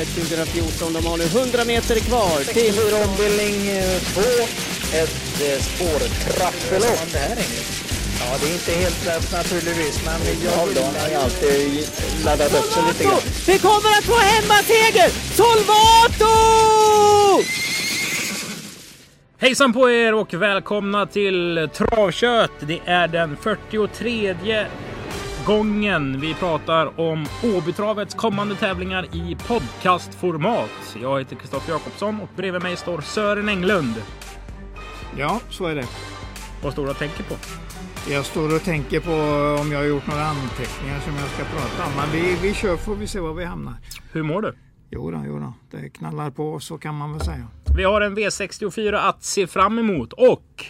Elitloppet 2014. De har nu 100 meter kvar till... 64 ombildning 2. Ett eh, spårtrappelopp. det här Ingrid? Ja, det är inte helt lätt naturligtvis, men jag har alltid laddat upp sig lite grann. Vi kommer att få hemmaseger! Solvato! Hejsan på er och välkomna till Travkött. Det är den 43 gången vi pratar om Åbytravets kommande tävlingar i podcastformat. Jag heter Kristoffer Jakobsson och bredvid mig står Sören Englund. Ja, så är det. Vad står du och tänker på? Jag står och tänker på om jag har gjort några anteckningar som jag ska prata om. Men vi, vi kör får vi se var vi hamnar. Hur mår du? Jo då, jo då. Det knallar på så kan man väl säga. Vi har en V64 att se fram emot och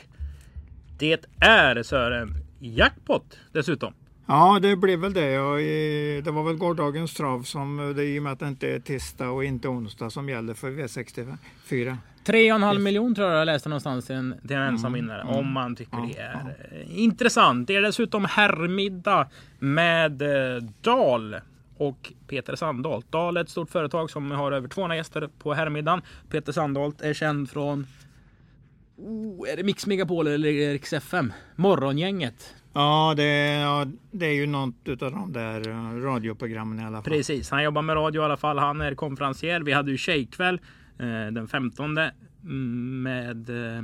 det är Sören jackpot dessutom. Ja, det blev väl det. Eh, det var väl gårdagens trav som, eh, det, i och med att det inte är tisdag och inte onsdag som gäller för V64. 3,5 miljoner tror jag jag läste någonstans till en, till en ensam vinnare. mm. Om man tycker Ja, det är eh, intressant. Det är dessutom herrmiddag med eh, Dal och Peter Sandholt. Dal är ett stort företag som har över 200 gäster på herrmiddagen. Peter Sandholt är känd från Oh, är det Mix Megapol eller Rix FM? Morgongänget. Ja, det, ja, det är ju något av de där eh, radioprogrammen i alla fall. Precis, han jobbar med radio i alla fall. Han är konferencier. Vi hade ju tjejkväll eh, den 15 mm, med eh,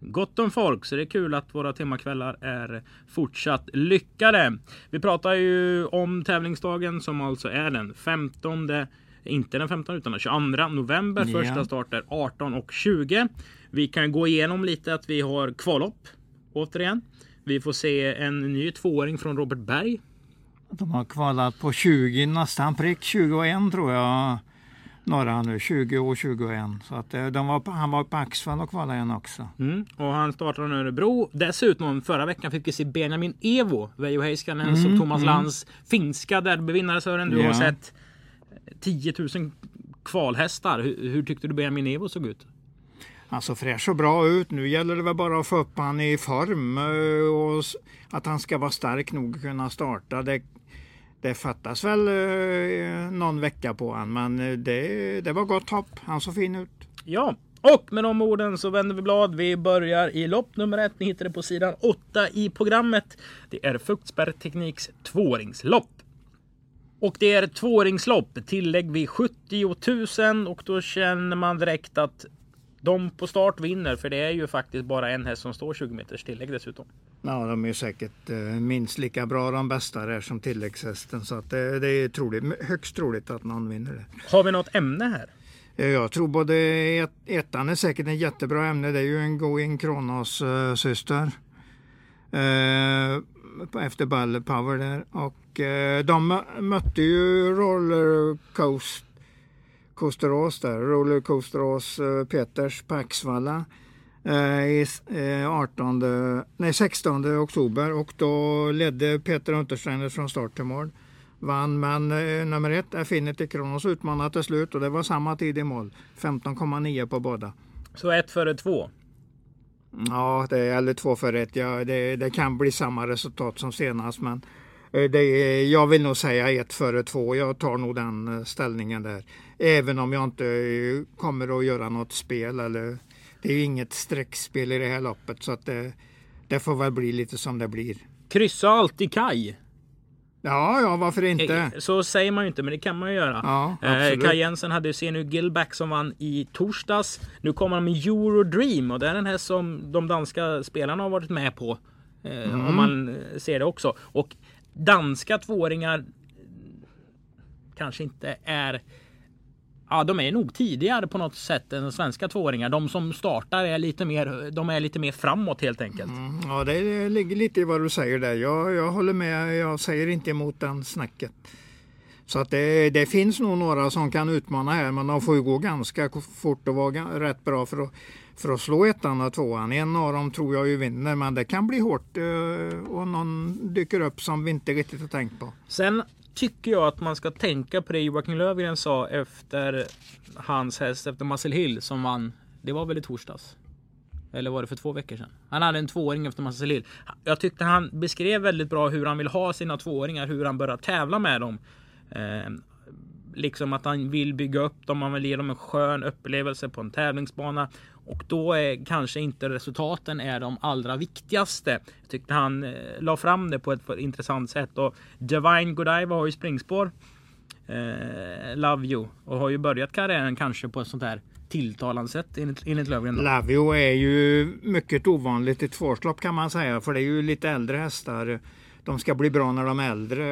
gott om folk. Så det är kul att våra temakvällar är fortsatt lyckade. Vi pratar ju om tävlingsdagen som alltså är den 15 inte den 15 utan den 22 november. Ja. Första start är 18 och 20. Vi kan gå igenom lite att vi har kvallopp återigen. Vi får se en ny tvååring från Robert Berg De har kvalat på 20, nästan prick 21 tror jag. Några nu, 20 och 21. Så att eh, de var, han var på Axvall och kvalade en också. Mm. Och han startar nu Örebro. Dessutom förra veckan fick vi se Benjamin Evo, Veijo Heiskanen, som Thomas Lands finska derbyvinnare Sören. Du har Ja. sett 10 000 kvalhästar. Hur, hur tyckte du Benjamin Evo såg ut? Han såg fräsch och bra ut. Nu gäller det väl bara att få upp han i form eh, och att han ska vara stark nog att kunna starta. Det, det fattas väl eh, någon vecka på han, men eh, det, det var gott hopp. Han såg fin ut. Ja, och med de orden så vänder vi blad. Vi börjar i lopp nummer ett. Ni hittar det på sidan 8 i programmet. Det är Fuktsberg Tekniks tvååringslopp. Och det är ett tvååringslopp. Tillägg vid 70 000 och då känner man direkt att de på start vinner. För det är ju faktiskt bara en häst som står 20 meters tillägg dessutom. Ja, de är säkert eh, minst lika bra de bästa där som tilläggshästen. Så att det, det är troligt, högst troligt att någon vinner det. Har vi något ämne här? Eh, Jag tror både ett, ettan är säkert en jättebra ämne. Det är ju en Going Kronos eh, syster. Efter Ball Power där. Och de mö- mötte ju Roller Coast, Coasterås där. Roller Coasterås eh, Peters på Axvalla. eh, I s- eh, 18, nej, 16 oktober och då ledde Peter Untersteiner från start till mål. Vann men eh, nummer ett Affinity Kronos utmanade till slut och det var samma tid i mål. 15,9 på båda. Så ett före två. Ja, det är, eller två för ett. Ja, det, det kan bli samma resultat som senast men det jag vill nog säga ett före två. Jag tar nog den ställningen där. Även om jag inte eh, kommer att göra något spel eller det är ju inget streckspel i det här loppet så att det, det får väl bli lite som det blir. Kryssa alltid kaj. Ja, ja, varför inte? Eh, Så säger man ju inte, men det kan man ju göra. Ja, Eh. Kaj Jensen hade ju Senu Gillback som vann i torsdags. Nu kommer han med Eurodream och det är den här som de danska spelarna har varit med på. Eh, Mm. Om man eh, ser det också. Och danska tvååringar kanske inte är Ja, de är nog tidigare på något sätt än svenska tvååringar. De som startar är lite mer, de är lite mer framåt helt enkelt. Mm, Ja, det ligger lite i vad du säger där. Jag, jag håller med. Jag säger inte emot den snacket. Så att det, det finns nog några som kan utmana här, men de får ju gå ganska fort och vara rätt bra för att, för att slå ettan och tvåan. En av dem tror jag ju vinner, men det kan bli hårt eh, och någon dyker upp som vi inte riktigt har tänkt på. Sen tycker jag att man ska tänka på det Joakim Lövgren sa efter hans häst efter Muscle Hill som vann. Det var väl i torsdags? Eller var det för två veckor sedan? Han hade en tvååring efter Muscle Hill. Jag tyckte han beskrev väldigt bra hur han vill ha sina tvååringar, hur han börjar tävla med dem. Eh, liksom att han vill bygga upp dem. Han vill ge dem en skön upplevelse på en tävlingsbana. Och då är kanske inte resultaten är de allra viktigaste. Jag tyckte han eh, la fram det på ett intressant sätt. Och Divine Godiva har ju springspår. Eh, Love You. Och har ju börjat karriären kanske på ett sånt här tilltalande sätt enligt, enligt Love Lavio är ju mycket ovanligt i tvåårslopp kan man säga. För det är ju lite äldre hästar. De ska bli bra när de är äldre.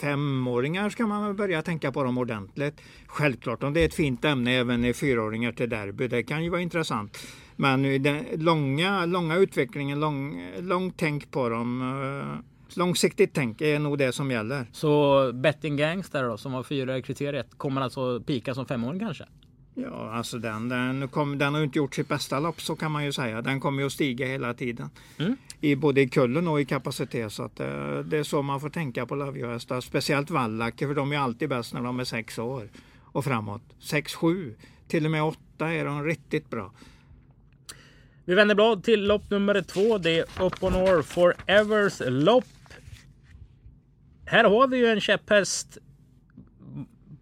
Femåringar ska man börja tänka på dem ordentligt. Självklart om det är ett fint ämne även i fyraåringar till derby. Det kan ju vara intressant. Men den långa, långa utvecklingen, lång, långt tänk på dem. Eh, långsiktigt tänk är nog det som gäller. Så Betting Gangster då, som var fyra i kriteriet, kommer alltså pika som femåring kanske? Ja, alltså den, den, kom, den har ju inte gjort sitt bästa lopp så kan man ju säga. Den kommer ju att stiga hela tiden. Mm. I både i kullen och i kapacitet. Så att, eh, det är så man får tänka på Lavio-hästar. Speciellt Wallacker för de är alltid bäst när de är sex år och framåt. Sex, sju, till och med åtta är de riktigt bra. Vi vänder blad till lopp nummer två. Det är Up on Or Forevers lopp. Här har vi ju en käpphäst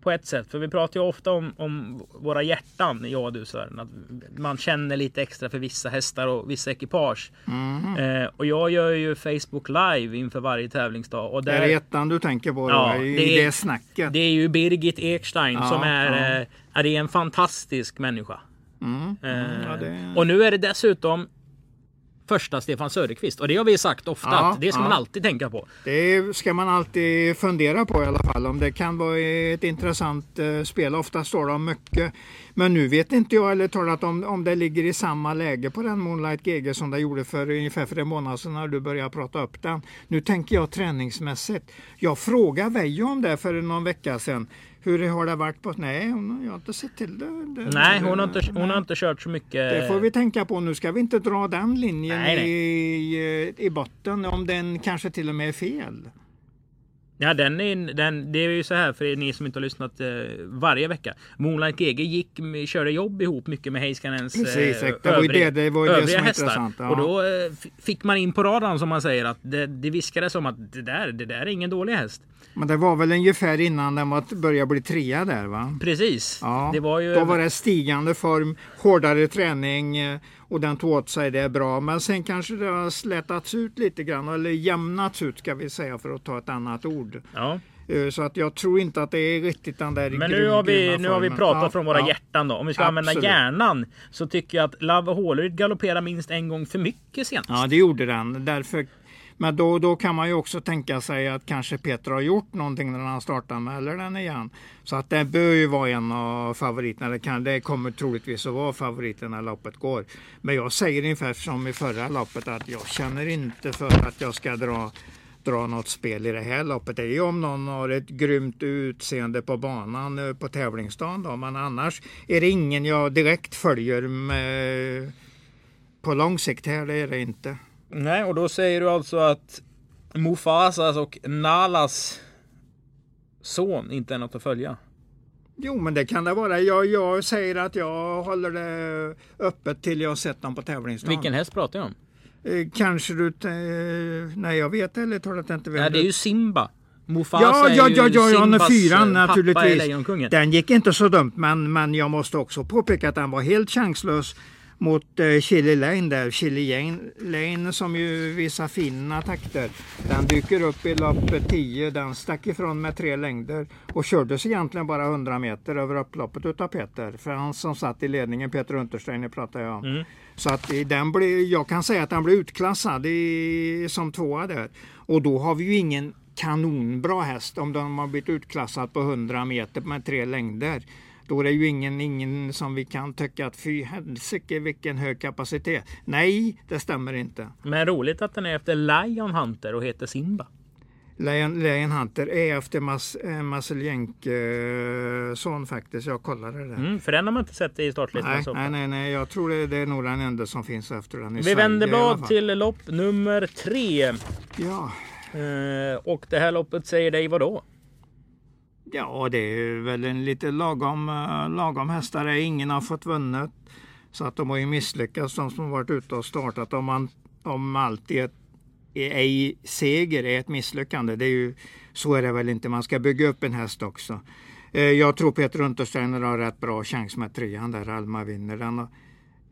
på ett sätt. För vi pratar ju ofta om, om våra hjärtan, jag och du Sören. Att man känner lite extra för vissa hästar och vissa ekipage. Eh, och jag gör ju Facebook live inför varje tävlingsdag. Och Är det ettan du tänker på? Ja, då, I det det, är- snacket? det är ju Birgit Ekstein Ja, som är, ja. eh, är det en fantastisk människa. Mm, mm, Eh, ja, det... Och nu är det dessutom första Stefan Söderqvist. Och det har vi sagt ofta Ja, att det ska ja. man alltid tänka på. Det ska man alltid fundera på i alla fall. Om det kan vara ett intressant eh, spel. Ofta står de mycket. Men nu vet inte jag eller talat om, om det ligger i samma läge på den Moonlight GG som det gjorde för ungefär för en månad sedan när du började prata upp den. Nu tänker jag träningsmässigt. Jag frågade Veijo om det för någon vecka sedan. Hur har det varit på... Nej, hon, jag har inte sett till det. det Nej, hon har, inte, hon har inte kört så mycket. Det får vi tänka på. Nu ska vi inte dra den linjen Nej, nej. I, i botten om den kanske till och med är fel. Ja, den är, den, det är ju så här för ni som inte har lyssnat eh, varje vecka. Moonlight GG gick, körde jobb ihop mycket med Heiskanens Precis, eh, exakt. Det var ju övriga- det- det var ju det övriga som var hästar. intressant, ja. Och då eh, fick man in på radarn som man säger att det, det viskades om att det där, det där är ingen dålig häst. Men det var väl ungefär innan den var började bli trea där va? Precis. Ja, Det var ju... Då var det stigande form, hårdare träning eh, och den tog åt sig det bra. Men sen kanske det har slätats ut lite grann eller jämnats ut ska vi säga för att ta ett annat ord. Ja. Eh, Så att jag tror inte att det är riktigt den där Men nu har vi, nu har vi pratat Ja, från våra ja. hjärtan då. Om vi ska använda Absolut. hjärnan så tycker jag att Love Håleryd galopperar minst en gång för mycket senast. Ja, det gjorde den. Därför, men då, då kan man ju också tänka sig att kanske Peter har gjort någonting när han startar med eller den igen. Så att det bör ju vara en av favoriterna. Det, kan, det kommer troligtvis att vara favoriten när loppet går. Men jag säger ungefär som i förra loppet att jag känner inte för att jag ska dra dra något spel i det här loppet. Det är ju om någon har ett grymt utseende på banan eh, på tävlingsdagen då. Men annars är det ingen jag direkt följer med på lång sikt här. Det är det inte. Nej, och då säger du alltså att Mufasas och Nalas son inte är något att följa? Jo, men det kan det vara. Jag, jag säger att jag håller det öppet till jag sett dem på tävlingsdagen. Vilken häst pratar jag om? Eh, kanske du... Eh, nej, jag vet eller talat inte vem Nej, det är ju Simba. Mufasa Ja, är ja, ja, ja, ja, Simbas fyran eh, naturligtvis. Den gick inte så dumt, men, men jag måste också påpeka att den var helt chanslös mot eh, Chili Lane där. Chili Lane, som ju visar fina takter. Den dyker upp i lopp 10. Den stack ifrån med tre längder och kördes egentligen bara 100 meter över upploppet utav Peter. För han som satt i ledningen, Peter Untersteiner pratar jag om. Mm. Så att den blir, jag kan säga att den blir utklassad i, som tvåa där. Och då har vi ju ingen kanonbra häst om de har blivit utklassad på 100 meter med tre längder. Då är det ju ingen, ingen som vi kan tycka att fy helsike vilken hög kapacitet. Nej, det stämmer inte. Men roligt att den är efter Lion Hunter och heter Simba. Lion, Lion Hunter är efter Mas, eh, Maseljenk eh, faktiskt. Jag kollade det. Mm, för den har man inte sett i startlistan. Nej, nej, nej, nej, jag tror det, det är nog den enda som finns efter den i Vi Sverige vänder blad till lopp nummer tre. Ja. Eh, och det här loppet säger dig vad då? Ja, det är väl en lite lagom, eh, lagom hästar. Ingen har fått vunnit. Så att de har ju misslyckats, de som varit ute och startat. Om, man, om alltid ett ej seger är ett misslyckande. Det är ju, så är det väl inte. Man ska bygga upp en häst också. Eh, jag tror Peter Untersteiner har rätt bra chans med trean där. Alma vinner den.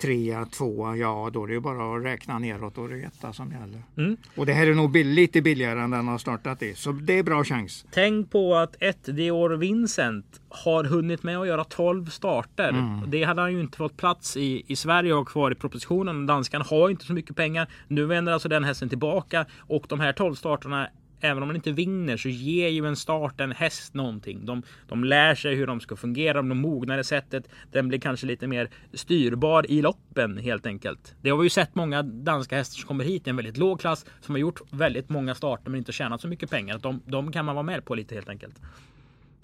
Trea, tvåa, ja då är det ju bara att räkna neråt och det är etta som gäller. Mm. Och det här är nog bill- lite billigare än den har startat i. Så det är bra chans. Tänk på att ett Dior Vincent har hunnit med att göra 12 starter. Mm. Det hade han ju inte fått plats i i Sverige och kvar i propositionen. Danskan har inte så mycket pengar. Nu vänder alltså den hästen tillbaka och de här 12 starterna Även om man inte vinner så ger ju en start en häst någonting. De, de lär sig hur de ska fungera, de mognar i sättet. Den blir kanske lite mer styrbar i loppen helt enkelt. Det har vi ju sett många danska hästar som kommer hit i en väldigt låg klass som har gjort väldigt många starter men inte tjänat så mycket pengar. Att De, de kan man vara med på lite helt enkelt.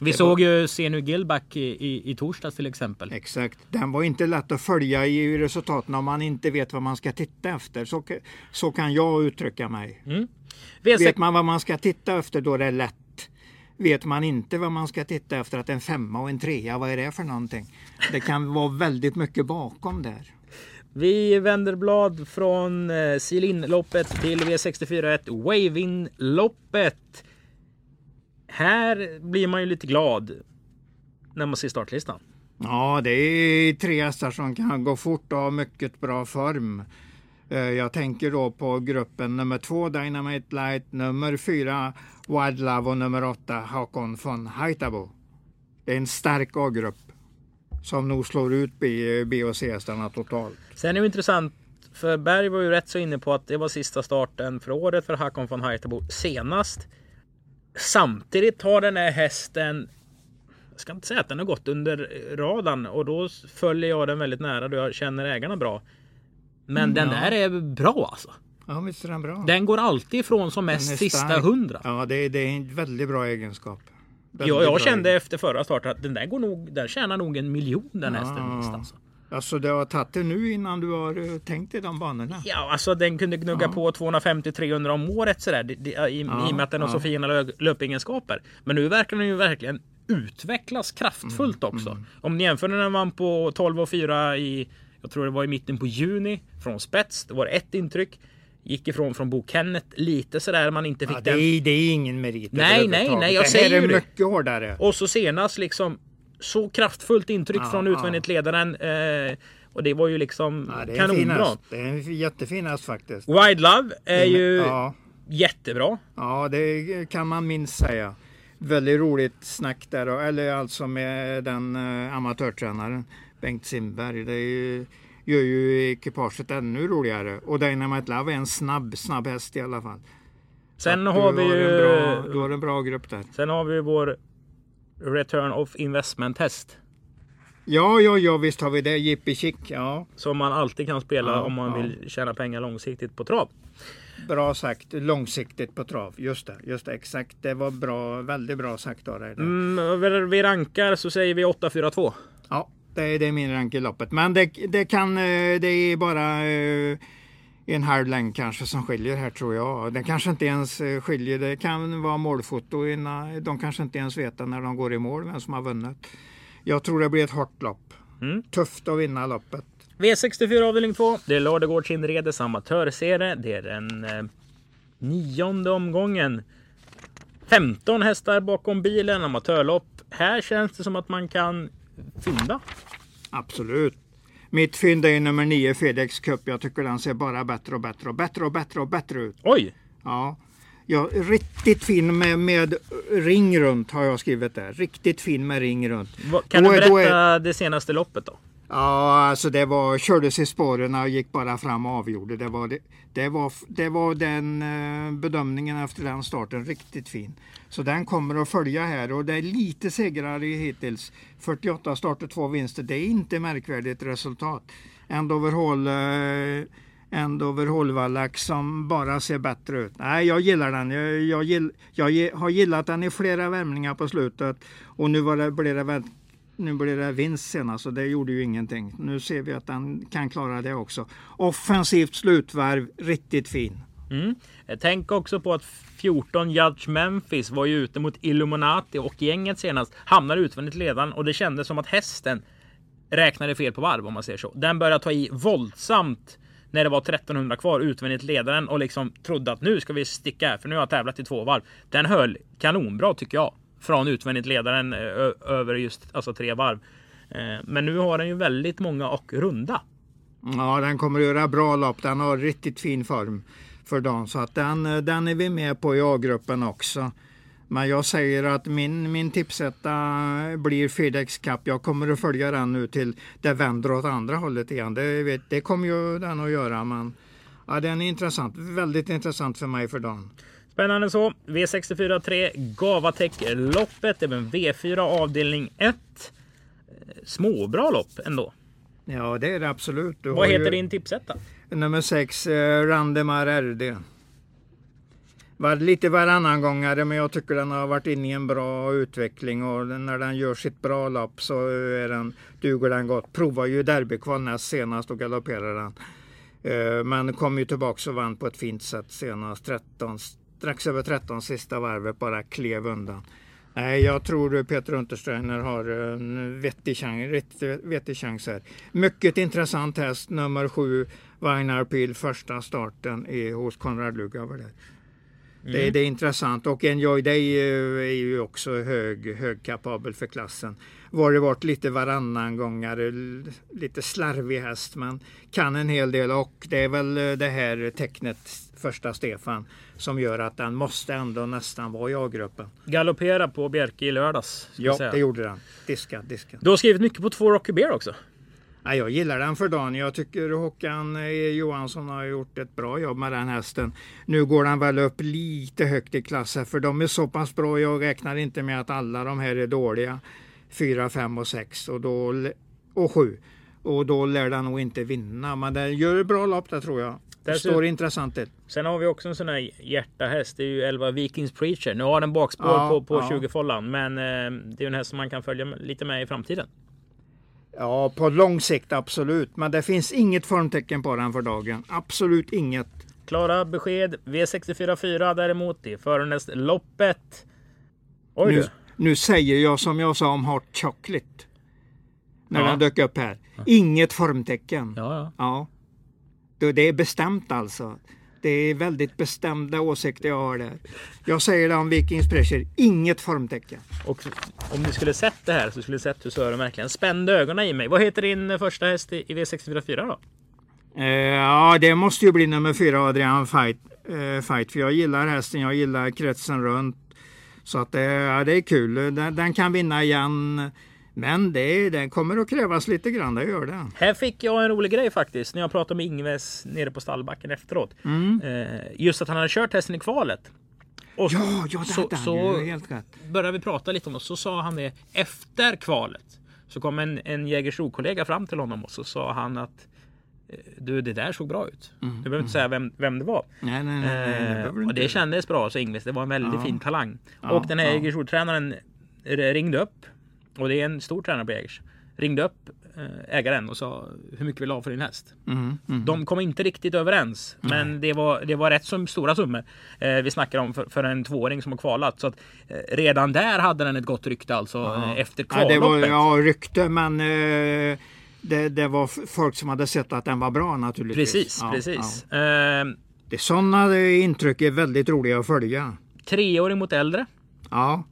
Vi såg ju Senu Gilback i, i, i torsdags till exempel. Exakt. Den var inte lätt att följa i resultaten om man inte vet vad man ska titta efter. Så, så kan jag uttrycka mig. V6 Vet man vad man ska titta efter då är det lätt. Vet man inte vad man ska titta efter, att en femma och en trea, vad är det för någonting? Det kan vara väldigt mycket bakom där. Vi vänder blad från eh, Silin-loppet till V64 Wavin-loppet. Här blir man ju lite glad när man ser startlistan. Ja, det är tre hästar som kan gå fort och ha mycket bra form. Eh, Jag tänker då på gruppen nummer två Dynamite Light, nummer fyra Wild Love och nummer åtta Hakon von Haitabo. Det är en stark A-grupp som nog slår ut B, B och C-hästarna totalt. Sen är det intressant för Berg var ju rätt så inne på att det var sista starten för året för Hakon von Haitabo senast. Samtidigt har den här hästen jag ska inte säga att den har gått under radarn och då följer jag den väldigt nära då jag känner ägarna bra. Men den där är bra alltså. Ja, visst är den bra. Den går alltid ifrån som mest sista hundra. Ja, det, det är en väldigt bra egenskap. Väldigt Ja, jag bra kände egenskap. efter förra starten att den där går nog, den tjänar nog en miljon den hästen minst alltså. Alltså det har tagit det nu innan du har eh, tänkt i de banorna? Ja, alltså den kunde gnugga på 250-300 om året sådär. Det, det, i, I och med att den har så fina lö, löpegenskaper. Men nu verkar den ju verkligen utvecklas kraftfullt Mm, också. Om ni jämför när den vann på 12 och 4 i, jag tror det var i mitten på juni från spets. Det var ett intryck. Gick ifrån från Bo Kenneth lite sådär man inte fick Ja, det, den. är, det är ingen merit Nej, nej, nej, jag det säger ju det. mycket hårdare. Och så senast liksom så kraftfullt intryck Ja, från utvändigt ledaren. Eh, och det var ju liksom Ja, kanonbra. Det är en jättefin häst faktiskt. Wild Love är ju Ja, jättebra. ja, det kan man minst säga. Väldigt roligt snack där, och- eller alltså med den eh, amatörtränaren Bengt Simberg. Det är ju, gör ju ekipaget ännu roligare. Och Dynamite Love är en snabb, snabb häst i alla fall. Sen har vi ju... En bra, du har en bra grupp där. Sen har vi vår Return of Investment test. Ja, ja, ja, visst har vi det. Jippi Chick, ja. Som man alltid kan spela Ja, om man ja. vill tjäna pengar långsiktigt på trav. Bra sagt, långsiktigt på trav. Just det, just det, exakt. Det var bra, väldigt bra sagt av dig. Mm, vi rankar så säger vi 8-4-2. Ja, det är, det är min rank i loppet. Men det, det kan, eh, det är bara eh, en halv längd kanske som skiljer här tror jag. Det kanske inte ens eh, skiljer. Det kan vara målfoto. innan- De kanske inte ens vet när de går i mål vem som har vunnit. Jag tror det blir ett hårt lopp. Mm. Tufft att vinna loppet. V64 avdelning 2. Det är Ladegårds Inredes amatörserie. Det är den eh, nionde omgången. 15 hästar bakom bilen, amatörlopp. Här känns det som att man kan fynda. Absolut. Mitt fynd är nummer 9 Fedex Cup. Jag tycker den ser bara bättre och bättre och bättre och bättre och bättre ut. Oj! Ja, ja riktigt fin med, med ring runt har jag skrivit där. Riktigt fin med ring runt. Kan Då du är- berätta är- det senaste loppet då? Ja, alltså det var, kördes i spåren och gick bara fram och avgjorde. Det var, det, det var, det var den eh, bedömningen efter den starten riktigt fin. Så den kommer att följa här och det är lite segrar hittills. 48 starter, två vinster. Det är inte märkvärdigt resultat. Endover Hall, eh, Endover Hallvallack som bara ser bättre ut. Nej, jag gillar den. Jag, jag, gill, jag har gillat den i flera värmningar på slutet och nu var det, blev det väldigt nu blev det vinst senast alltså, och det gjorde ju ingenting. Nu ser vi att den kan klara det också. Offensivt slutvarv, riktigt fin. Mm. Eh, tänk också på att 14 Judge Memphis var ju ute mot Illuminati och gänget senast. Hamnade utvändigt ledan och det kändes som att hästen räknade fel på varv om man säger så. Den började ta i våldsamt när det var 1300 kvar utvändigt ledaren och liksom trodde att nu ska vi sticka här för nu har jag tävlat i två varv. Den höll kanonbra tycker jag från utvändigt ledaren eh, över just alltså tre varv. Eh, men nu har den ju väldigt många och runda. Ja, den kommer att göra bra lopp. Den har riktigt fin form för dagen. Så att den, eh, den är vi med på i A-gruppen också. Men jag säger att min, min tipsetta blir Fedex Cup. Jag kommer att följa den nu till det vänder åt andra hållet igen. Det, vet, det kommer ju den att göra. Men ja, den är intressant. Väldigt intressant för mig för dagen. Spännande så. V64 3 Gavatech-loppet. Även V4 avdelning 1. Småbra lopp ändå. Ja, det är det absolut. Du Vad heter ju din tipsetta? Nummer 6, eh, Randemar RD. Var lite varannan gångare men jag tycker den har varit inne i en bra utveckling och när den gör sitt bra lopp så är den, duger den gott. Provar ju derbykval näst senast och galopperade den. Eh, Men kom ju tillbaka och vann på ett fint sätt senast. 13, strax över 13 sista varvet bara klev undan. Nej, jag tror Peter Untersteiner har en vettig chans, vettig chans här. Mycket intressant häst, nummer sju, Vagnar Pil, första starten är hos Konrad Lugauer där. Det, det är intressant och Enjoy Day eh, är ju också hög, högkapabel för klassen. Var det varit lite varannan gångare, lite slarvig häst men kan en hel del och det är väl eh, det här tecknet första Stefan som gör att den måste ändå nästan vara i A-gruppen. Galoppera på Bjerke i lördags. Ja, säga. det gjorde den. Diska, diska. Du har skrivit mycket på två Rocky Bear också. Ja, jag gillar den för dagen. Jag tycker Håkan eh, Johansson har gjort ett bra jobb med den hästen. Nu går den väl upp lite högt i klass här, för de är så pass bra. Jag räknar inte med att alla de här är dåliga. 4, 5 och 6 och, då, och 7. Och då lär den nog inte vinna. Men den gör ett bra lopp där tror jag. Det står intressant till. Sen har vi också en sån här hjärtahäst. Det är ju 11 Vikings Preacher. Nu har den bakspår Ja, på, på ja. 20 follan. Men eh, det är ju en häst som man kan följa lite med i framtiden. Ja, på lång sikt absolut. Men det finns inget formtecken på den för dagen. Absolut inget. Klara besked. V64 4 däremot. Det är förandes loppet. Oj Nu, nu säger jag som jag sa om Hot Chocolate. När Ja. den dök upp här. Inget formtecken. Ja, ja. Det är bestämt alltså. Det är väldigt bestämda åsikter jag har där. Jag säger det om Vikings Pressure. Inget formtecken. Och om ni skulle sett det här så skulle ni sett hur Sören verkligen spände ögonen i mig. Vad heter din första häst i i V64 4 då? Eh, ja, det måste ju bli nummer fyra Adrian Fight. Eh, fight för jag gillar hästen. Jag gillar kretsen runt. Så att det, ja, det är kul. Den, den kan vinna igen. Men det, den kommer att krävas lite grann. Det gör det. Här fick jag en rolig grej faktiskt när jag pratade med Ingves nere på stallbacken efteråt. Mm. Eh, just att han hade kört hästen i kvalet. Och Ja, ja det så, han så ju. Helt rätt. började vi prata lite om det. Så sa han det efter kvalet. Så kom en, en Jägersro-kollega fram till honom och så sa han att eh, du, det där såg bra ut. Mm, Du behöver inte säga vem, vem det var. Nej, nej, nej. nej, det Eh, och det kändes bra, så Ingves. Det var en väldigt Ja. fin talang. Ja, och den här ja. Jägersro-tränaren ringde upp. Och det är en stor tränare på Jägers. Ringde upp eh, ägaren och sa hur mycket vill du ha för din häst? Mm, mm. De kom inte riktigt överens. Men det var, det var rätt som stora summor. Eh, vi snackar om för, för en tvååring som har kvalat. Så att, eh, redan där hade den ett gott rykte alltså eh, efter Ja, det kvalloppet. var ja, rykte, men eh, det, det var folk som hade sett att den var bra naturligtvis. Precis, Ja, precis. Ja. Eh, Det, sådana intryck är väldigt roliga att följa. treåring mot äldre. Ja,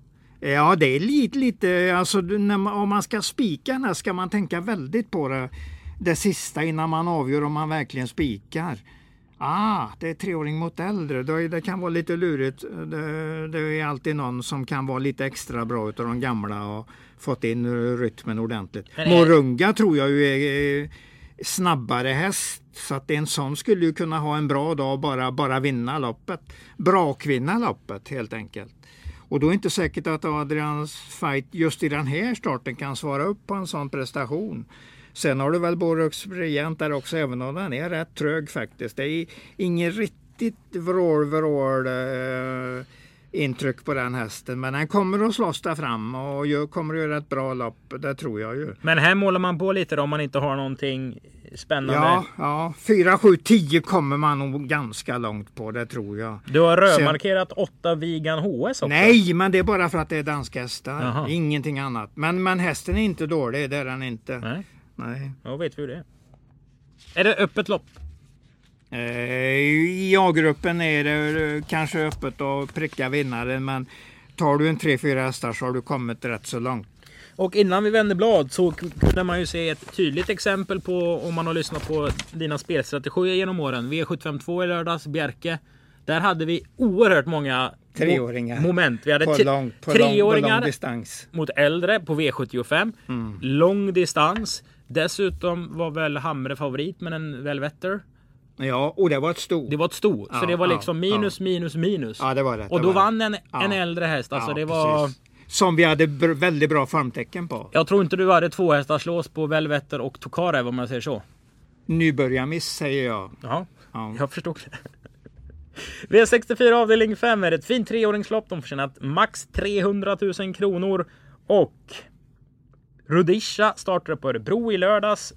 ja det är lite, lite alltså, man, om man ska spika den här ska man tänka väldigt på det, det sista innan man avgör om man verkligen spikar. Ah, det är treåring mot äldre. Det, det kan vara lite lurigt. Det, det är alltid någon som kan vara lite extra bra utav de gamla och fått in rytmen ordentligt. Är- Morunga tror jag ju är snabbare häst. Så att en sån skulle ju kunna ha en bra dag och bara, bara vinna loppet. Bra vinna loppet helt enkelt. Och då är det inte säkert att Adrians fight just i den här starten kan svara upp på en sån prestation. Sen har du väl Borux Regent där också, även om den är rätt trög faktiskt. Det är inget riktigt vrål, vrål eh, intryck på den hästen. Men den kommer att slåss där fram och gör, kommer att göra ett bra lopp. Det tror jag ju. Men här målar man på lite då, om man inte har någonting spännande. Ja, ja. 4, 7, 10 kommer man nog ganska långt på, det tror jag. Du har rödmarkerat 8 Vigan HS också. Nej, men det är bara för att det är danska hästar. Jaha. Ingenting annat. Men, men hästen är inte dålig, det är den inte. Nej, Nej. då vet vi hur det är. Är det öppet lopp? Eh, I A-gruppen är det eh, kanske öppet att pricka vinnaren, men tar du en 3-4 hästar så har du kommit rätt så långt. Och innan vi vände blad så kunde man ju se ett tydligt exempel på om man har lyssnat på dina spelstrategier genom åren. V752 i lördags, Bjerke. Där hade vi oerhört många Treåringar. moment. Vi hade På lång, på lång, treåringar lång distans. mot äldre på V75. Mm. Lång distans. Dessutom var väl Hamre favorit med en Velvetter. Ja, och det var ett stort. Det var ett sto. så Ja, det var ja, liksom minus, minus, minus. Ja, det var rätt. Och det då var vann en, Ja. en äldre häst. Alltså Ja, det var... precis. Som vi hade väldigt bra formtecken på. Jag tror inte du hade två hästar slås på Velvetter och Tokarev om man säger så. Nybörjarmiss säger jag. Jaha, Ja. jag förstod det. V64 avdelning 5 är ett fint treåringslopp. De får tjänat max 300 000 kronor. Och Rudisha startade på Örebro i lördags.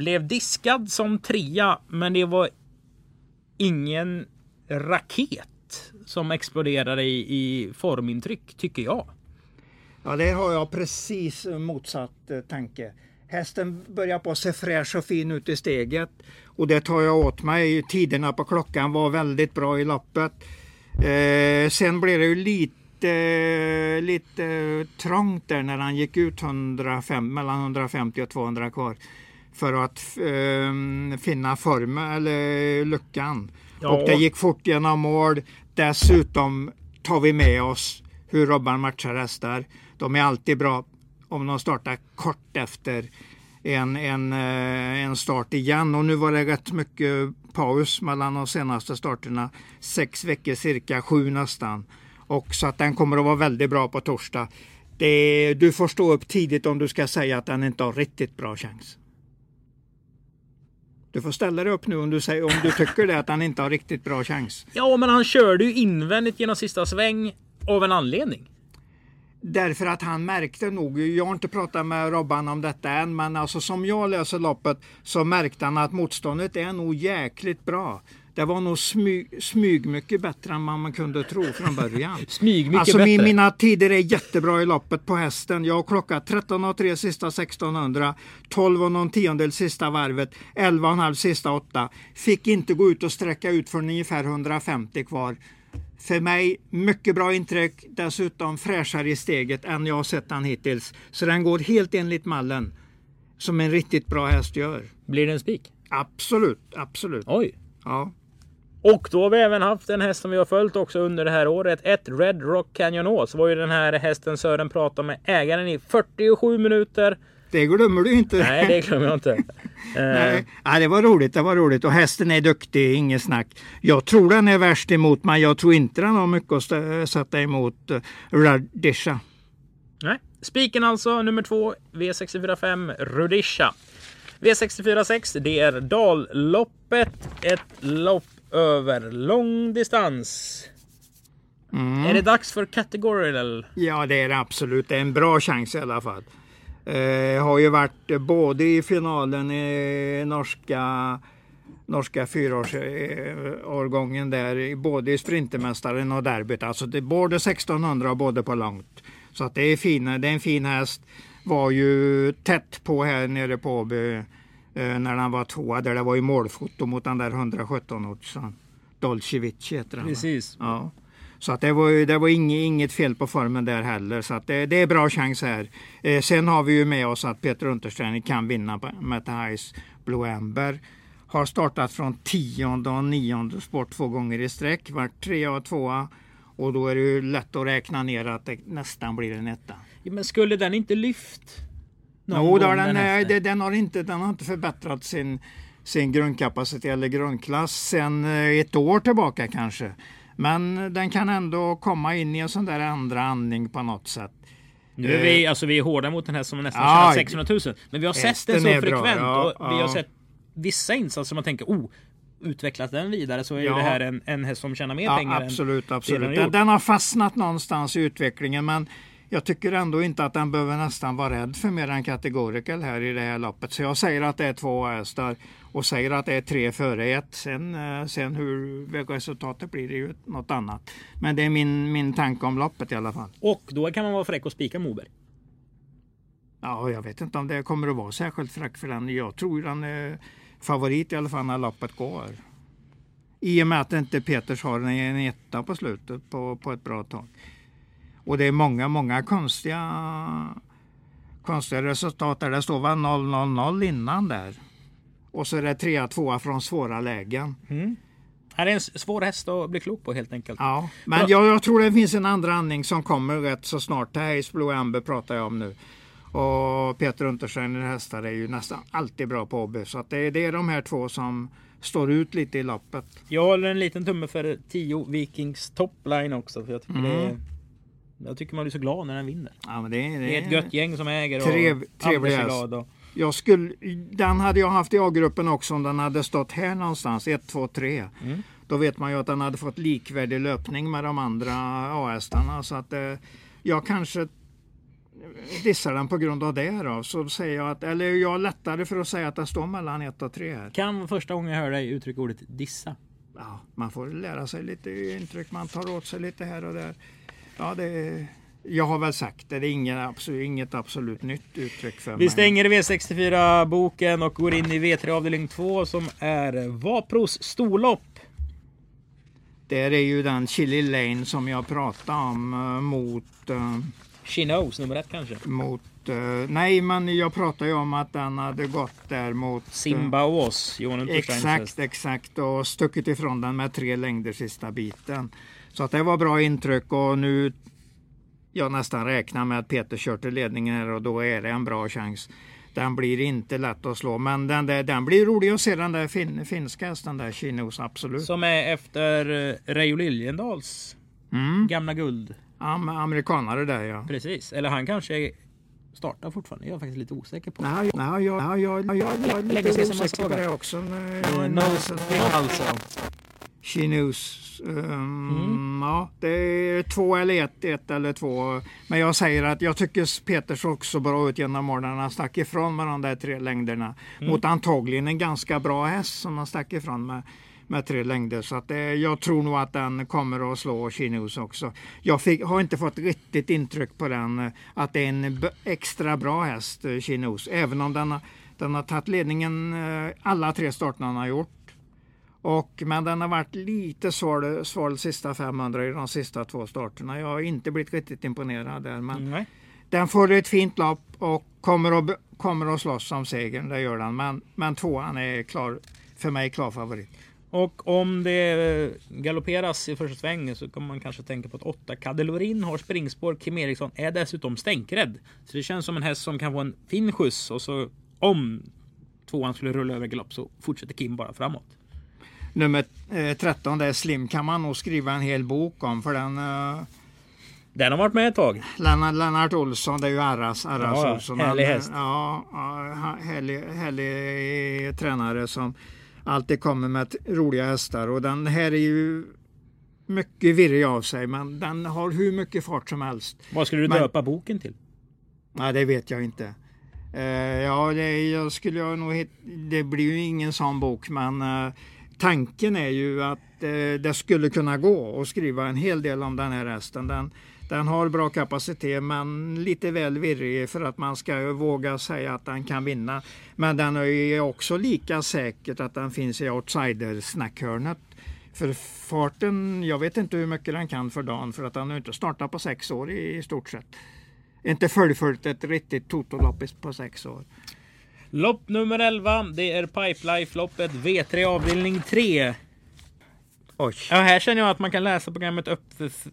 Blev diskad som trea, men det var ingen raket som exploderade i, i formintryck, tycker jag. Ja, där har jag precis motsatt eh, tanke. Hästen börjar på att se fräsch och fin ut i steget och det tar jag åt mig. Tiderna på klockan var väldigt bra i loppet. Eh, sen blev det ju lite, lite trångt där när han gick ut 105, mellan 150 och 200 kvar för att eh, finna formen eller luckan. Ja. Och det gick fort genom mål. Dessutom tar vi med oss hur Robban matchar hästar. De är alltid bra om de startar kort efter en, en, eh, en start igen. Och nu var det rätt mycket paus mellan de senaste starterna. Sex veckor cirka, sju nästan. Och så att den kommer att vara väldigt bra på torsdag. Det, du får stå upp tidigt om du ska säga att den inte har riktigt bra chans. Du får ställa dig upp nu om du, säger, om du tycker det att han inte har riktigt bra chans. Ja, men han körde ju invändigt genom sista sväng av en anledning. Därför att han märkte nog, jag har inte pratat med Robban om detta än, men alltså som jag läser loppet så märkte han att motståndet är nog jäkligt bra. Det var nog smyg, smyg mycket bättre än vad man kunde tro från början. Smyg mycket alltså bättre. min, mina tider är jättebra i loppet på hästen. Jag har klockat 13,3 sista 1600, 12 och någon tiondel sista varvet, 11,5 sista 8. Fick inte gå ut och sträcka ut för ungefär 150 kvar. För mig mycket bra intryck, dessutom fräschare i steget än jag har sett den hittills. Så den går helt enligt mallen. Som en riktigt bra häst gör. Blir det en spik? Absolut, absolut. Oj. Ja. Och då har vi även haft en häst som vi har följt också under det här året. Ett Red Rock Canyon Ås var ju den här hästen Sören pratade med ägaren i 47 minuter. Det glömmer du inte. Nej, det glömmer jag inte. Nej. Eh, Ja, det var roligt, det var roligt. Och hästen är duktig, inget snack. Jag tror den är värst emot, men jag tror inte den har mycket att sätta emot uh, Radisha. nej. Spiken alltså, nummer två, V645 Rudisha. V646, det är Dalloppet. Ett lopp över lång distans. Är det dags för Categorical? Ja, det är det absolut. Det är en bra chans i alla fall. Eh, har ju varit både i finalen i norska norska fyraårsårgången där, både i Sprintermästaren och derbyt. Alltså det är både 1600 och både på långt. Så att det är, fina, det är en fin häst. Var ju tätt på här nere på Åby när han var tvåa där det var ju målfoto mot den där 117 årsan Dolce Vici heter han. Precis. Ja. Så att det var, det var inget, inget fel på formen där heller. Så att det, det är bra chans här. Eh, sen har vi ju med oss att Peter Untersteiner kan vinna på Meta Highs Blue Amber. Har startat från tionde och nionde sport två gånger i sträck. Varit trea och tvåa. Och då är det ju lätt att räkna ner att det nästan blir en etta. Ja, men skulle den inte lyft? Jo, det har den, nej, det, den, har inte, den har inte förbättrat sin, sin grundkapacitet eller grundklass sen eh, ett år tillbaka kanske. Men den kan ändå komma in i en sån där andra andning på något sätt. Nu är vi, alltså, vi är hårda mot den här som nästan Ja, tjänar 600 000. Men vi har sett den så frekvent ja, och vi har sett vissa insatser man tänker oh, utvecklas den vidare så är Ja. det här en, en häst som tjänar mer pengar. absolut, absolut. den den har fastnat någonstans i utvecklingen men jag tycker ändå inte att den behöver nästan vara rädd för mer än kategorical här i det här loppet. Så jag säger att det är två hästar och säger att det är tre före ett. Sen, eh, sen hur resultatet blir det ju något annat. Men det är min, min tanke om loppet i alla fall. Och då kan man vara fräck och spika Moberg. Ja, jag vet inte om det kommer att vara särskilt fräck för den. Jag tror den är favorit i alla fall när loppet går. I och med att inte Peters har en etta på slutet på, på ett bra tag. Och det är många, många konstiga, konstiga resultat där det står väl 0-0-0 innan där. Och så är det trea, tvåa från svåra lägen. Mm. Det är en svår häst att bli klok på helt enkelt. Ja, men jag, jag tror det finns en andra andning som kommer rätt så snart. Det här Blue Amber pratar jag om nu. Och Peter Untersteiner hästar är ju nästan alltid bra på Åby. Så att det, det är de här två som står ut lite i loppet. Jag håller en liten tumme för 10 Vikings topline också. För jag, tycker Mm. det är, jag tycker man blir så glad när den vinner. Ja, men det, det, Det är ett gött gäng som äger och Trev- trevlig Anders är glad. Och, Jag skulle, den hade jag haft i A-gruppen också om den hade stått här någonstans, 1, 2, 3. Mm. Då vet man ju att den hade fått likvärdig löpning med de andra A-hästarna. Så att eh, jag kanske dissar den på grund av det då. Så säger jag att, eller jag är lättare för att säga att den står mellan 1 och 3 här. kan första gången jag hör dig uttrycka ordet dissa. Ja, man får lära sig lite intryck, man tar åt sig lite här och där. Ja, det, jag har väl sagt det, det är inget absolut, inget absolut nytt uttryck för mig. Vi stänger V64-boken och går in i V3 avdelning 2 som är Vapros storlopp. Där är ju den Chili Lane som jag pratade om eh, mot, eh, She knows, nummer ett kanske. mot eh, nej men jag pratade ju om att den hade gått där mot eh, Simba och oss, Johan Exakt, exakt och stuckit ifrån den med tre längder sista biten. Så att det var bra intryck och nu jag nästan räknar med att Peter kör till ledningen här och då är det en bra chans. Den blir inte lätt att slå men den, där, den blir rolig att se den där fin, finska hästen där, Chinos absolut. Som är efter eh, Reijo Liljendals Mm. gamla guld. Am, amerikanare där ja. Precis, eller han kanske startar fortfarande. Jag är faktiskt lite osäker på. Nej, nej, jag, nej, jag, jag, jag, jag är lite osäker på det också. Eh, jag, no, alltså, knows. Um, Mm. Ja, det är två eller ett, ett eller två. Men jag säger att jag tycker Peter såg också bra ut genom åren. Han stack ifrån med de där tre längderna. Mm. Mot antagligen en ganska bra häst som han stack ifrån med, med tre längder. Så att det, jag tror nog att den kommer att slå She knows också. Jag fick, har inte fått riktigt intryck på den eh, att det är en extra bra häst, eh, She knows. Även om den har, den har tagit ledningen eh, alla tre starterna han har gjort. Och, men den har varit lite svår, svår de sista 500 i de sista två starterna. Jag har inte blivit riktigt imponerad där. Men Nej. den får ett fint lopp och kommer att, kommer att slåss om segern. Det gör den. Men, men tvåan är klar, för mig klar favorit. Och om det galopperas i första sväng så kan man kanske tänka på att 8 Cadelorin har springspår. Kim Eriksson är dessutom stänkrädd. Så det känns som en häst som kan få en fin skjuts och så om tvåan skulle rulla över galopp så fortsätter Kim bara framåt. Nummer eh, 13, det är Slim, kan man nog skriva en hel bok om. För den eh, Den har varit med ett tag. Lennart, Lennart Olsson, det är ju Arras, Arras Ja, Olsson. härlig häst. Ja, härlig, härlig eh, tränare som alltid kommer med roliga hästar. Och den här är ju mycket virrig av sig, men den har hur mycket fart som helst. Vad skulle du Men- döpa boken till? Nej, det vet jag inte. Eh, ja, det, jag skulle jag nog hit, det blir ju ingen sån bok, men eh, tanken är ju att eh, det skulle kunna gå att skriva en hel del om den här hästen. Den, den har bra kapacitet, men lite väl virrig för att man ska våga säga att den kan vinna. Men den är ju också lika säkert att den finns i outsider-snackhörnet. För farten, jag vet inte hur mycket den kan för dagen, för att den har inte startat på sex år i, stort sett. Inte fullföljt ett riktigt totoloppis på sex år. Lopp nummer 11. Det är Pipelife-loppet V3 avdelning 3. Oj. Ja, här känner jag att man kan läsa programmet upp,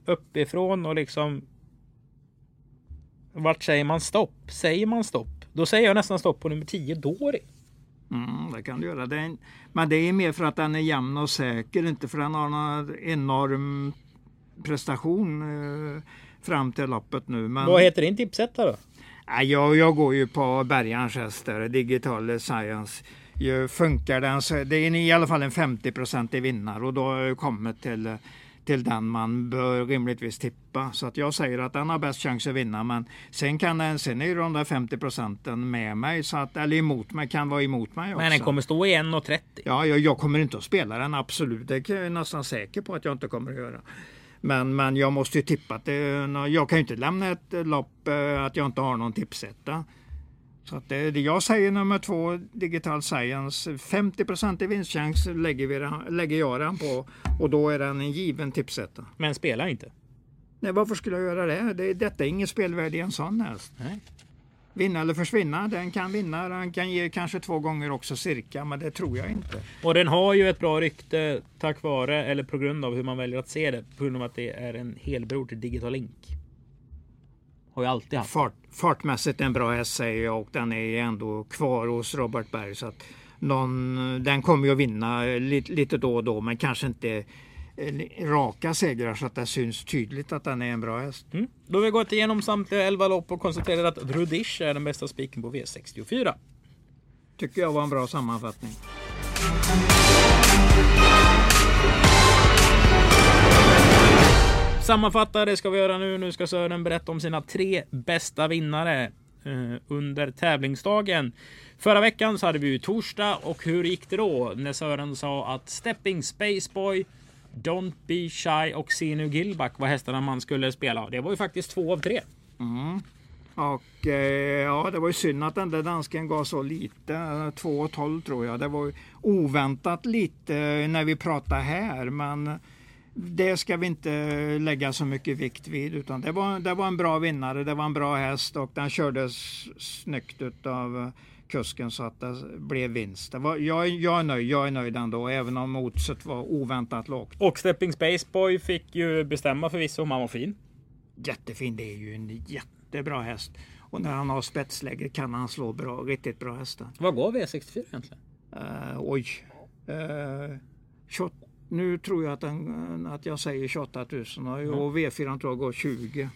uppifrån och liksom... Vart säger man stopp? Säger man stopp? Då säger jag nästan stopp på nummer 10, Dori. Mm, det kan du göra. Det en- men det är mer för att den är jämn och säker, inte för att den har någon enorm prestation eh, fram till loppet nu. Men, Vad heter din tipsetta då? Nej, jag, jag går ju på Bergans häst Digital Science. Funkar den så det är i alla fall en 50% vinnare och då har jag kommit till, till den man bör rimligtvis tippa. Så att jag säger att den har bäst chans att vinna men sen, kan den, sen är ju de där 50 procenten med mig, så att, eller emot mig, kan vara emot mig också. Men den kommer stå i 1.30. Ja, jag, jag kommer inte att spela den, absolut. Det är jag nästan säker på att jag inte kommer att göra. Men, men jag måste ju tippa att det, jag kan ju inte lämna ett lopp eh, att jag inte har någon tipsetta. Så det, det jag säger nummer två, Digital Science, 50% i vinstchans lägger, vi, lägger jag den på och då är den en given tipsetta. Men spelar inte. Nej, varför skulle jag göra det? det detta är inget spelvärde i en sån häst. Nej. Vinna eller försvinna. Den kan vinna. Den kan ge kanske två gånger också cirka, men det tror jag inte. Och den har ju ett bra rykte tack vare, eller på grund av hur man väljer att se det. På grund av att det är en helbror till Digital Link. Har ju alltid haft. Fart, fartmässigt en bra häst säger jag och den är ändå kvar hos Robert Berg. Så att någon, den kommer ju att vinna lite, lite då och då, men kanske inte eh, raka segrar så att det syns tydligt att den är en bra häst. Mm. Då har vi gått igenom samtliga 11 lopp och konstaterat att Rudish är den bästa spiken på V64. Tycker jag var en bra sammanfattning. Sammanfatta, det ska vi göra nu. Nu ska Sören berätta om sina tre bästa vinnare eh, under tävlingsdagen. Förra veckan så hade vi ju torsdag och hur gick det då när Sören sa att Stepping Spaceboy, Don't Be Shy och Sinu Gilback var hästarna man skulle spela. Det var ju faktiskt två av tre. Mm. Och eh, ja, det var ju synd att den där dansken gav så lite. 2,12 tror jag. Det var ju oväntat lite när vi pratade här. Men det ska vi inte lägga så mycket vikt vid. Utan det var, det var en bra vinnare. Det var en bra häst och den kördes snyggt av eh, kusken så att det blev vinst. Det var, jag, jag är nöjd. Jag är nöjd ändå. Även om oddset var oväntat lågt. Och Stepping Spaceboy fick ju bestämma förvisso om han var fin. Jättefin. Det är ju en jättebra häst. Och när han har spetsläge kan han slå bra. Riktigt bra hästar. Vad gav V64 egentligen? Uh, oj. Uh, 28, nu tror jag att, den, att jag säger 28 000 och, och V4 tror jag går 20.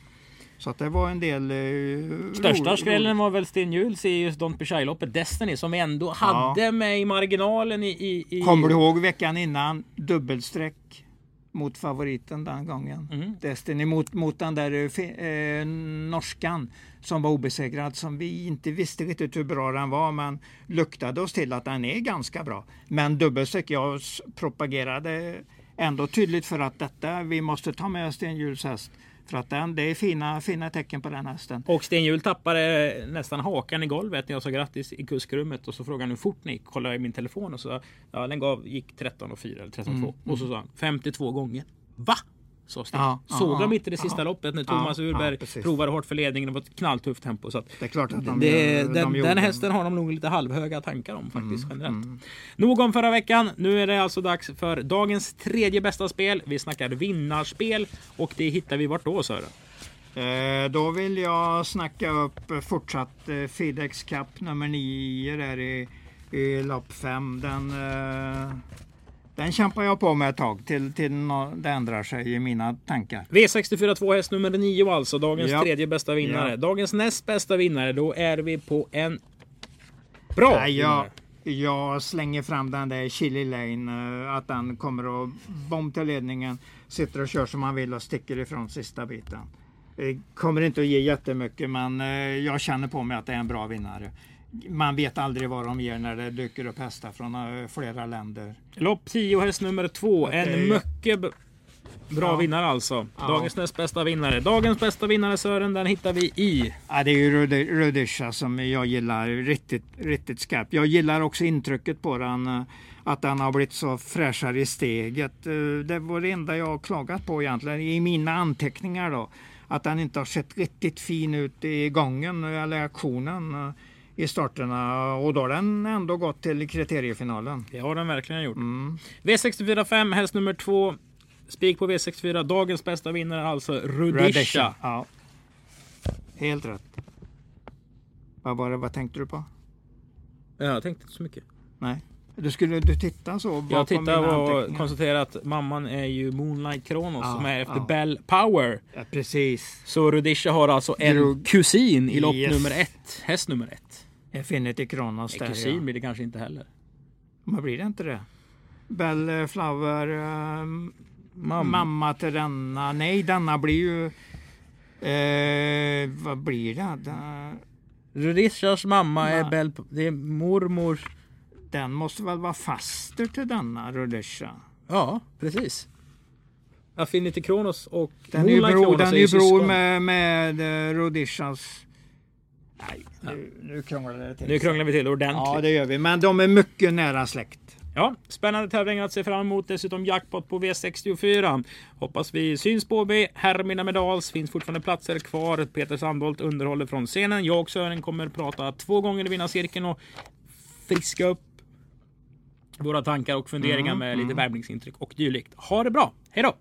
Så att det var en del... Uh, Största skrällen var väl Sten Hjul Sirius Don't Be Shy-loppet Destiny som vi ändå hade med i marginalen i... i, i... Kommer du ihåg veckan innan? Dubbelsträck mot favoriten den gången. Mm. Destiny mot, mot den där eh, norskan som var obesegrad som vi inte visste riktigt hur bra den var men luktade oss till att den är ganska bra. Men dubbelsträck, jag propagerade ändå tydligt för att detta, vi måste ta med Sten Hjuls häst. För att den, det är fina, fina tecken på den hästen. Och Sten Hjul tappade nästan hakan i golvet när jag sa grattis i kuskrummet och så frågade han hur fort ni gick. Kollade i min telefon och så ja, den gav, gick 13 och 4 eller 13 och 2. Mm, Och så sa han 52 gånger. Va? Ja, Såg ja, de ja, inte det sista ja. loppet när Ja, Thomas Urberg ja, provade hårt för ledningen? Det var ett knalltufft tempo. Så Det är klart att de, det, gör- den, de den hästen har de nog lite halvhöga tankar om faktiskt Mm, generellt. Nog om förra veckan. Nu är det alltså dags för dagens tredje bästa spel. Vi snackar vinnarspel och det hittar vi vart då Sören? Eh, då vill jag snacka upp fortsatt eh, Fidex Cup nummer 9 där i, i lopp 5. Den, eh, den kämpar jag på med ett tag till, till det ändrar sig i mina tankar. V64 2 häst nummer 9 alltså. Dagens Ja. tredje bästa vinnare. Ja. Dagens näst bästa vinnare. Då är vi på en bra Nej, jag, jag slänger fram den där Chili Lane, eh, att den kommer att bom till ledningen, sitter och kör som man vill och sticker ifrån sista biten. Eh, Kommer inte att ge jättemycket men eh, jag känner på mig att det är en bra vinnare. Man vet aldrig vad de ger när det dyker upp hästar från eh, flera länder. Lopp 10 häst nummer 2. Det är En ju- mycket bra Ja. vinnare alltså. Ja. Dagens näst bästa vinnare. Dagens bästa vinnare Sören, den hittar vi i. Ja, det är ju Rudi- Rudisha som jag gillar riktigt, riktigt skarpt. Jag gillar också intrycket på den. eh, Att den har blivit så fräschare i steget. Eh, Det var det enda jag har klagat på egentligen i mina anteckningar då. Att den inte har sett riktigt fin ut i gången eller aktionen i starterna. Och då har den ändå gått till kriteriefinalen. Det har den verkligen gjort. Mm. V64 5, häst nummer 2. Spik på V64. Dagens bästa vinnare alltså Rudisha. Ja. Helt rätt. Vad, var det, vad tänkte du på? Ja, jag tänkte inte så mycket. Nej. Du skulle du titta så Jag mina och konstaterar att mamman är ju Moonlight Kronos Ja, som är efter ja. Bell Power. Ja, precis. Så Rudisha har alltså en Drog- kusin i lopp Yes. nummer ett. Häst nummer ett. Infinity Kronos där kusin ja. blir det kanske inte heller. Vad blir det inte det? Bell eh, Flower, ehm, Mamma. mamma till denna. Nej, denna blir ju... Eh, vad blir det? Den, Rudishas mamma är Nej. Bell... Det är mormor... den måste väl vara faster till denna Rudisha? Ja, precis. Affinity Kronos och Den är ju bror, Kronos den är ju bror med, med eh, Rudishas... Nej, nu, nu krånglar det till. Nu krånglar vi till ordentligt. Ja, det gör vi. Men de är mycket nära släkt. Ja, spännande tävlingar att se fram emot. Dessutom jackpot på V64. Hoppas vi syns på B. Hermina Medals. Finns fortfarande platser kvar. Peter Sandholt underhåller från scenen. Jag och Sören kommer prata två gånger i vinnarcirkeln och friska upp våra tankar och funderingar med lite värmningsintryck och dylikt. Ha det bra. Hej då!